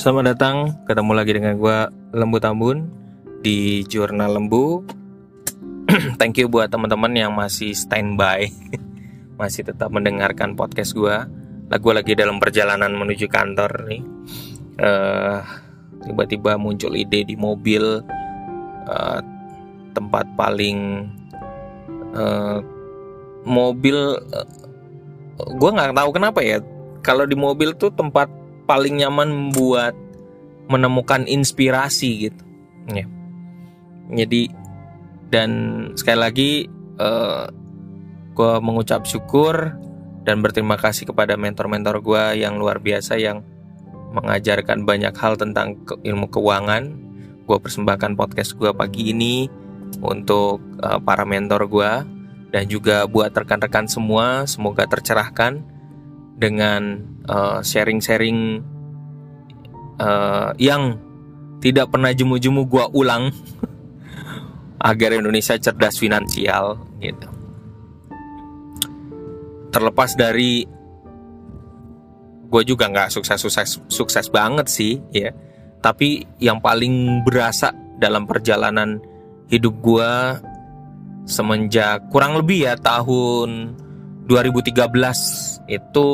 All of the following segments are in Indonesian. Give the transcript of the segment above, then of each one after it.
Selamat datang, ketemu lagi dengan gue Lembu Tambun di Jurnal Lembu. Thank you buat teman-teman yang masih standby, masih tetap mendengarkan podcast gue. Lah gue lagi dalam perjalanan menuju kantor nih. Uh, tiba-tiba muncul ide di mobil uh, tempat paling uh, mobil. Uh, gue nggak tahu kenapa ya. Kalau di mobil tuh tempat paling nyaman buat menemukan inspirasi gitu. Ya. Jadi dan sekali lagi uh, eh, gue mengucap syukur dan berterima kasih kepada mentor-mentor gue yang luar biasa yang mengajarkan banyak hal tentang ke ilmu keuangan. Gue persembahkan podcast gue pagi ini untuk uh, para mentor gue dan juga buat rekan-rekan semua semoga tercerahkan dengan uh, sharing-sharing uh, yang tidak pernah jemu-jemu gua ulang agar Indonesia cerdas finansial gitu. Terlepas dari gue juga nggak sukses sukses sukses banget sih ya, tapi yang paling berasa dalam perjalanan hidup gue semenjak kurang lebih ya tahun 2013 itu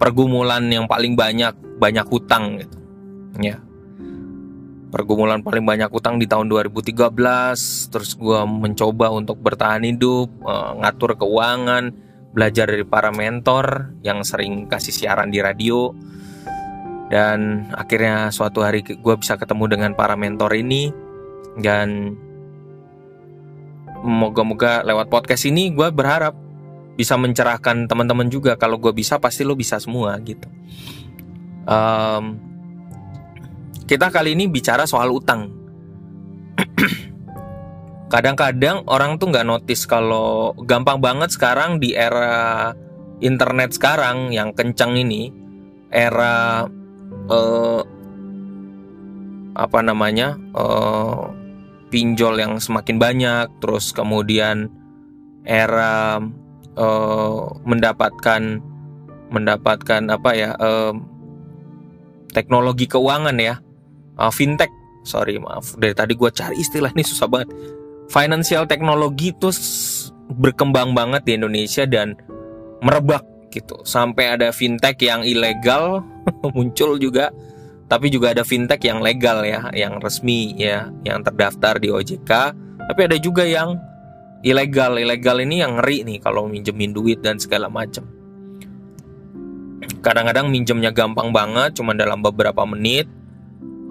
pergumulan yang paling banyak banyak hutang gitu. Ya. Pergumulan paling banyak hutang di tahun 2013, terus gue mencoba untuk bertahan hidup, uh, ngatur keuangan, belajar dari para mentor yang sering kasih siaran di radio. Dan akhirnya suatu hari gue bisa ketemu dengan para mentor ini dan moga-moga lewat podcast ini gue berharap bisa mencerahkan teman-teman juga. Kalau gue bisa pasti lo bisa semua gitu. Um, kita kali ini bicara soal utang. Kadang-kadang orang tuh nggak notice kalau gampang banget sekarang di era internet sekarang yang kencang ini era uh, apa namanya uh, pinjol yang semakin banyak terus kemudian era uh, mendapatkan mendapatkan apa ya uh, teknologi keuangan ya. Uh, fintech. Sorry maaf. Dari tadi gue cari istilah ini susah banget. Financial teknologi itu berkembang banget di Indonesia dan merebak gitu. Sampai ada fintech yang ilegal muncul juga. Tapi juga ada fintech yang legal ya yang resmi ya yang terdaftar di OJK tapi ada juga yang ilegal ilegal ini yang ngeri nih kalau minjemin duit dan segala macam kadang-kadang minjemnya gampang banget cuma dalam beberapa menit.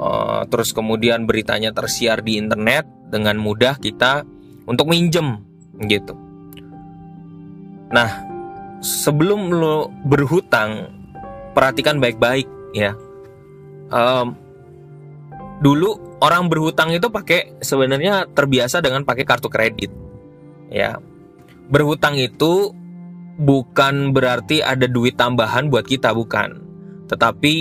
Uh, terus kemudian beritanya tersiar di internet dengan mudah kita untuk minjem gitu. Nah sebelum lo berhutang perhatikan baik-baik ya. Um, dulu orang berhutang itu pakai sebenarnya terbiasa dengan pakai kartu kredit ya. Berhutang itu bukan berarti ada duit tambahan buat kita bukan. Tetapi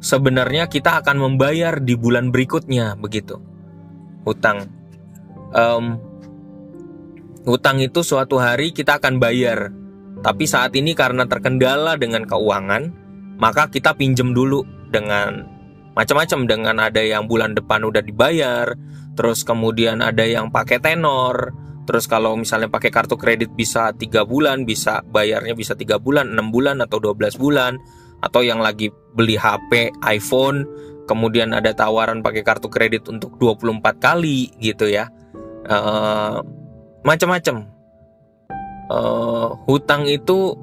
sebenarnya kita akan membayar di bulan berikutnya begitu. Hutang. Um, hutang itu suatu hari kita akan bayar. Tapi saat ini karena terkendala dengan keuangan maka kita pinjem dulu dengan macam-macam. Dengan ada yang bulan depan udah dibayar terus kemudian ada yang pakai tenor Terus kalau misalnya pakai kartu kredit bisa tiga bulan, bisa bayarnya bisa tiga bulan, enam bulan atau 12 bulan, atau yang lagi beli HP, iPhone, kemudian ada tawaran pakai kartu kredit untuk 24 kali gitu ya, uh, macam-macam. Uh, hutang itu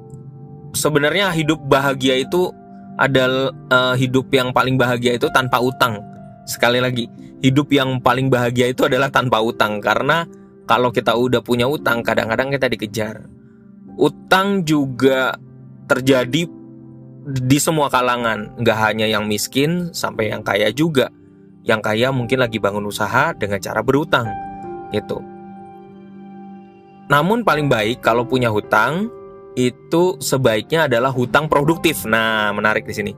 sebenarnya hidup bahagia itu adalah uh, hidup yang paling bahagia itu tanpa utang. Sekali lagi, hidup yang paling bahagia itu adalah tanpa utang karena kalau kita udah punya utang kadang-kadang kita dikejar. Utang juga terjadi di semua kalangan. Nggak hanya yang miskin sampai yang kaya juga. Yang kaya mungkin lagi bangun usaha dengan cara berutang gitu. Namun paling baik kalau punya hutang itu sebaiknya adalah hutang produktif. Nah menarik di sini.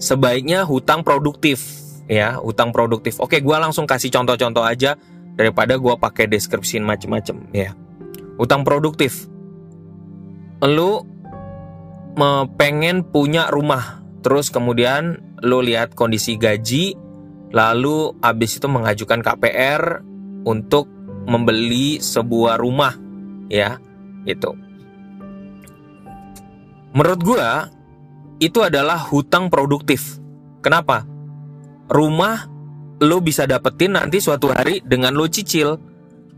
Sebaiknya hutang produktif ya hutang produktif. Oke gue langsung kasih contoh-contoh aja daripada gue pakai deskripsi macem-macem ya utang produktif lu pengen punya rumah terus kemudian lo lihat kondisi gaji, lalu abis itu mengajukan KPR untuk membeli sebuah rumah, ya, itu. Menurut gua itu adalah hutang produktif. Kenapa? Rumah lo bisa dapetin nanti suatu hari dengan lo cicil.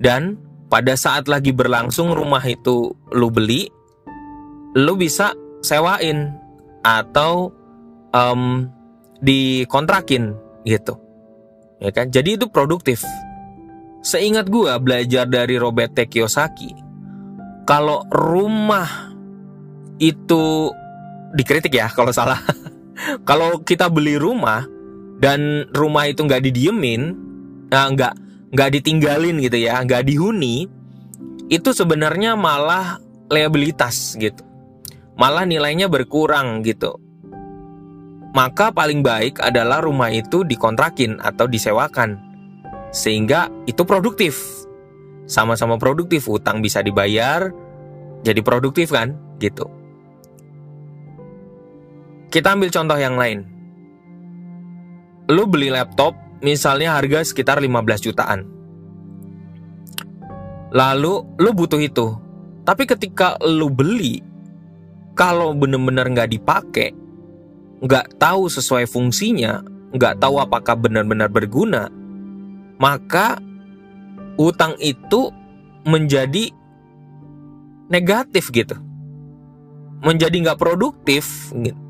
Dan pada saat lagi berlangsung rumah itu lo beli, lo bisa sewain atau um, dikontrakin gitu. Ya kan? Jadi itu produktif. Seingat gua belajar dari Robert T. Kiyosaki kalau rumah itu dikritik ya kalau salah. Kalau kita beli rumah dan rumah itu nggak didiemin nah nggak nggak ditinggalin gitu ya nggak dihuni itu sebenarnya malah liabilitas gitu malah nilainya berkurang gitu maka paling baik adalah rumah itu dikontrakin atau disewakan. Sehingga itu produktif. Sama-sama produktif, utang bisa dibayar, jadi produktif kan? Gitu. Kita ambil contoh yang lain. Lu beli laptop, misalnya harga sekitar 15 jutaan. Lalu lu butuh itu. Tapi ketika lu beli, kalau bener-bener nggak dipakai, nggak tahu sesuai fungsinya, nggak tahu apakah benar-benar berguna, maka utang itu menjadi negatif gitu. Menjadi nggak produktif. Gitu.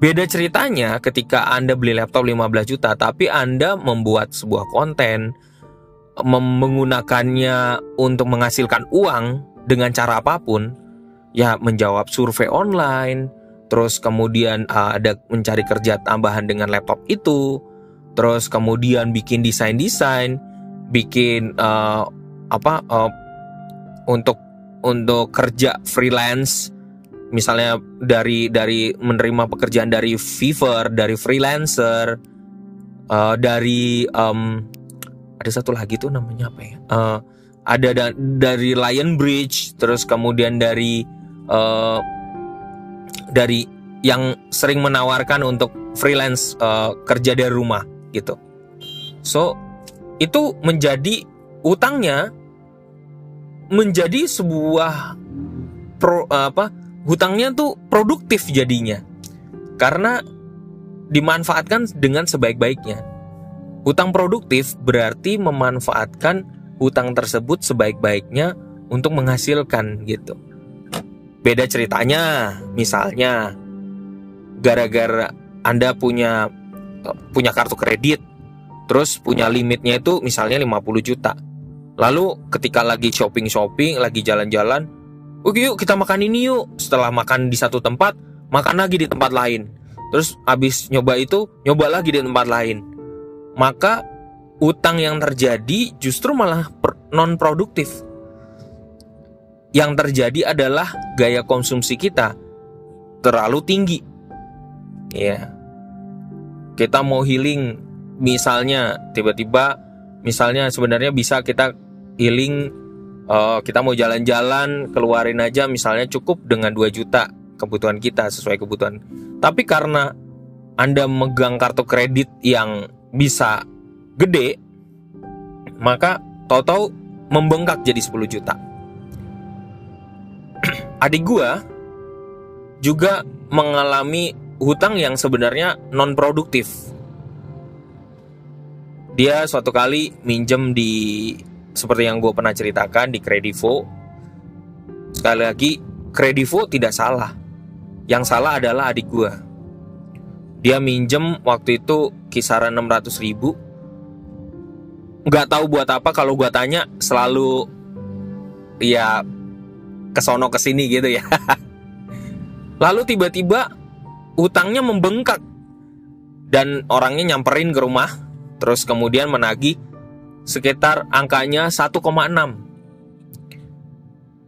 Beda ceritanya ketika Anda beli laptop 15 juta, tapi Anda membuat sebuah konten, menggunakannya untuk menghasilkan uang dengan cara apa pun, ya menjawab survei online, terus kemudian uh, ada mencari kerja tambahan dengan laptop itu, terus kemudian bikin desain-desain, bikin uh, apa uh, untuk untuk kerja freelance misalnya dari dari menerima pekerjaan dari Fiverr, dari freelancer, uh, dari um, ada satu lagi tuh namanya apa ya? Uh, ada da dari Lion Bridge, terus kemudian dari uh, dari yang sering menawarkan untuk freelance uh, kerja dari rumah gitu. So itu menjadi utangnya menjadi sebuah pro apa hutangnya tuh produktif jadinya karena dimanfaatkan dengan sebaik-baiknya. Hutang produktif berarti memanfaatkan hutang tersebut sebaik-baiknya untuk menghasilkan gitu. Beda ceritanya, misalnya gara-gara Anda punya punya kartu kredit, terus punya limitnya itu misalnya 50 juta. Lalu ketika lagi shopping-shopping, lagi jalan-jalan, oke yuk kita makan ini yuk. Setelah makan di satu tempat, makan lagi di tempat lain. Terus habis nyoba itu, nyoba lagi di tempat lain. Maka utang yang terjadi justru malah non produktif yang terjadi adalah gaya konsumsi kita terlalu tinggi. Ya. Kita mau healing misalnya tiba-tiba misalnya sebenarnya bisa kita healing uh, kita mau jalan-jalan keluarin aja misalnya cukup dengan 2 juta kebutuhan kita sesuai kebutuhan. Tapi karena Anda megang kartu kredit yang bisa gede maka tahu-tahu membengkak jadi 10 juta adik gua juga mengalami hutang yang sebenarnya non produktif. Dia suatu kali minjem di seperti yang gue pernah ceritakan di Kredivo. Sekali lagi, Kredivo tidak salah. Yang salah adalah adik gue. Dia minjem waktu itu kisaran 600 ribu. Gak tahu buat apa kalau gue tanya selalu ya kesono ke sini gitu ya. Lalu tiba-tiba utangnya membengkak dan orangnya nyamperin ke rumah, terus kemudian menagih sekitar angkanya 1,6.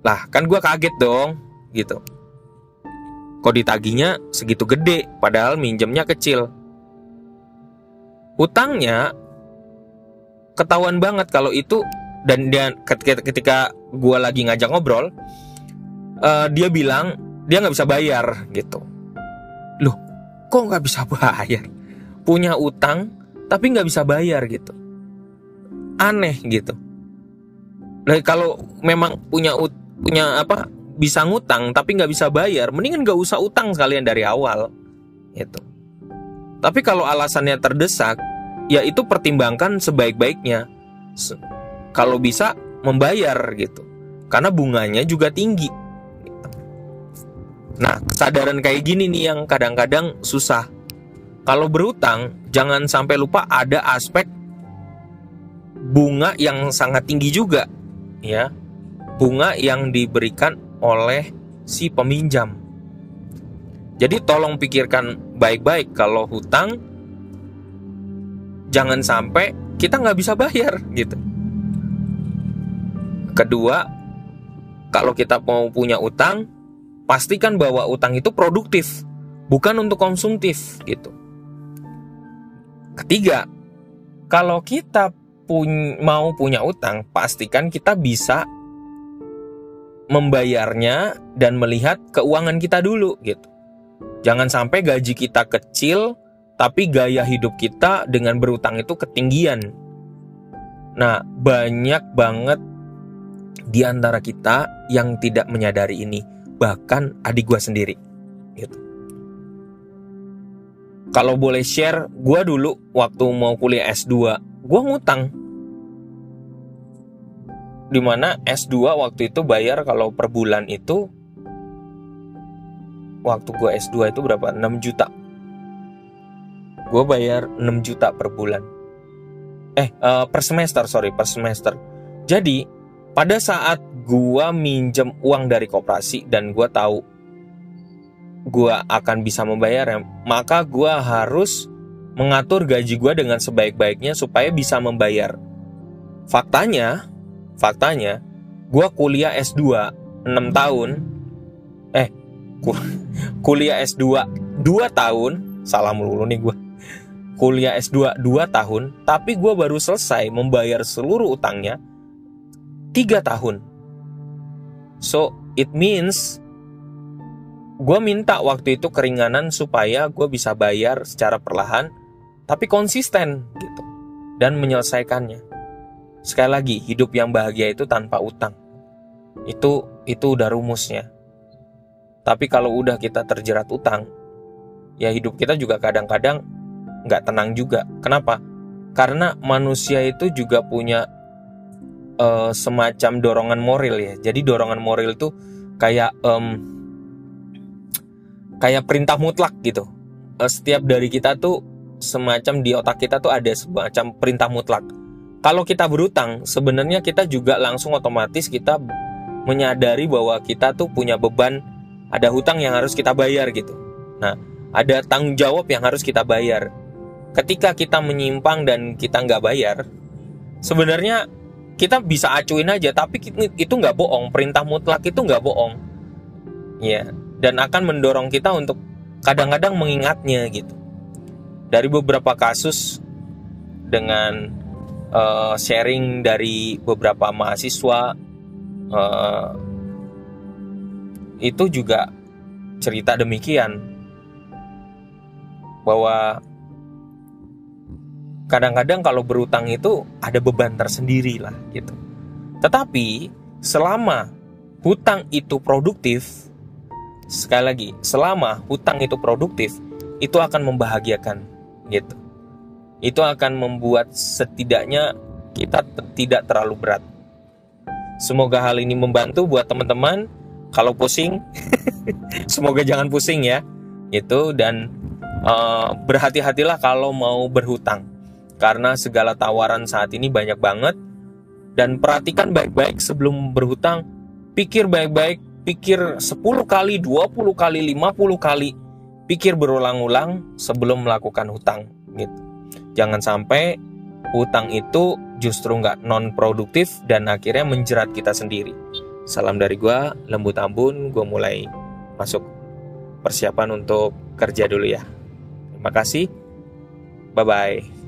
Lah kan gue kaget dong, gitu. Kok ditagihnya segitu gede, padahal minjemnya kecil. Utangnya ketahuan banget kalau itu dan dia ketika, ketika gue lagi ngajak ngobrol, uh, dia bilang dia nggak bisa bayar gitu. Loh, kok nggak bisa bayar punya utang tapi nggak bisa bayar gitu aneh gitu. Nah kalau memang punya punya apa bisa ngutang tapi nggak bisa bayar mendingan nggak usah utang sekalian dari awal gitu. Tapi kalau alasannya terdesak ya itu pertimbangkan sebaik-baiknya. Kalau bisa membayar gitu. Karena bunganya juga tinggi nah kesadaran kayak gini nih yang kadang-kadang susah. Kalau berutang jangan sampai lupa ada aspek bunga yang sangat tinggi juga ya. Bunga yang diberikan oleh si peminjam. Jadi tolong pikirkan baik-baik kalau hutang jangan sampai kita nggak bisa bayar gitu. Kedua, kalau kita mau punya utang, pastikan bahwa utang itu produktif, bukan untuk konsumtif gitu. Ketiga, kalau kita pun mau punya utang, pastikan kita bisa membayarnya dan melihat keuangan kita dulu gitu. Jangan sampai gaji kita kecil tapi gaya hidup kita dengan berutang itu ketinggian. Nah, banyak banget di antara kita yang tidak menyadari ini, bahkan adik gue sendiri. Gitu. Kalau boleh share, gue dulu waktu mau kuliah S2, gue ngutang. Di mana S2 waktu itu bayar kalau per bulan itu, waktu gue S2 itu berapa? 6 juta. Gue bayar 6 juta per bulan. Eh, uh, per semester, sorry, per semester. Jadi, pada saat gua minjem uang dari koperasi dan gua tahu gua akan bisa membayarnya, maka gua harus mengatur gaji gua dengan sebaik-baiknya supaya bisa membayar. Faktanya, faktanya, gua kuliah S2 6 tahun, eh, kuliah S2 2 tahun, salah melulu nih gua. Kuliah S2 2 tahun, tapi gua baru selesai membayar seluruh utangnya tiga tahun. So, it means gue minta waktu itu keringanan supaya gue bisa bayar secara perlahan, tapi konsisten gitu, dan menyelesaikannya. Sekali lagi, hidup yang bahagia itu tanpa utang. Itu itu udah rumusnya. Tapi kalau udah kita terjerat utang, ya hidup kita juga kadang-kadang nggak tenang juga. Kenapa? Karena manusia itu juga punya uh, semacam dorongan moral ya. Jadi dorongan moral itu kayak um, kayak perintah mutlak gitu. Uh, setiap dari kita tuh semacam di otak kita tuh ada semacam perintah mutlak. Kalau kita berutang, sebenarnya kita juga langsung otomatis kita menyadari bahwa kita tuh punya beban, ada hutang yang harus kita bayar gitu. Nah, ada tanggung jawab yang harus kita bayar. Ketika kita menyimpang dan kita nggak bayar, sebenarnya kita bisa acuin aja tapi itu nggak bohong perintah mutlak itu nggak bohong ya dan akan mendorong kita untuk kadang-kadang mengingatnya gitu dari beberapa kasus dengan uh, sharing dari beberapa mahasiswa uh, itu juga cerita demikian bahwa kadang-kadang kalau berutang itu ada beban tersendiri lah gitu. Tetapi selama hutang itu produktif, sekali lagi, selama hutang itu produktif, itu akan membahagiakan gitu. Itu akan membuat setidaknya kita tidak terlalu berat. Semoga hal ini membantu buat teman-teman. Kalau pusing, semoga jangan pusing ya. Itu dan uh, berhati-hatilah kalau mau berhutang karena segala tawaran saat ini banyak banget dan perhatikan baik-baik sebelum berhutang pikir baik-baik pikir 10 kali 20 kali 50 kali pikir berulang-ulang sebelum melakukan hutang gitu. Jangan sampai hutang itu justru nggak non produktif dan akhirnya menjerat kita sendiri. Salam dari gua lembut ambun gua mulai masuk persiapan untuk kerja dulu ya. Terima kasih. Bye bye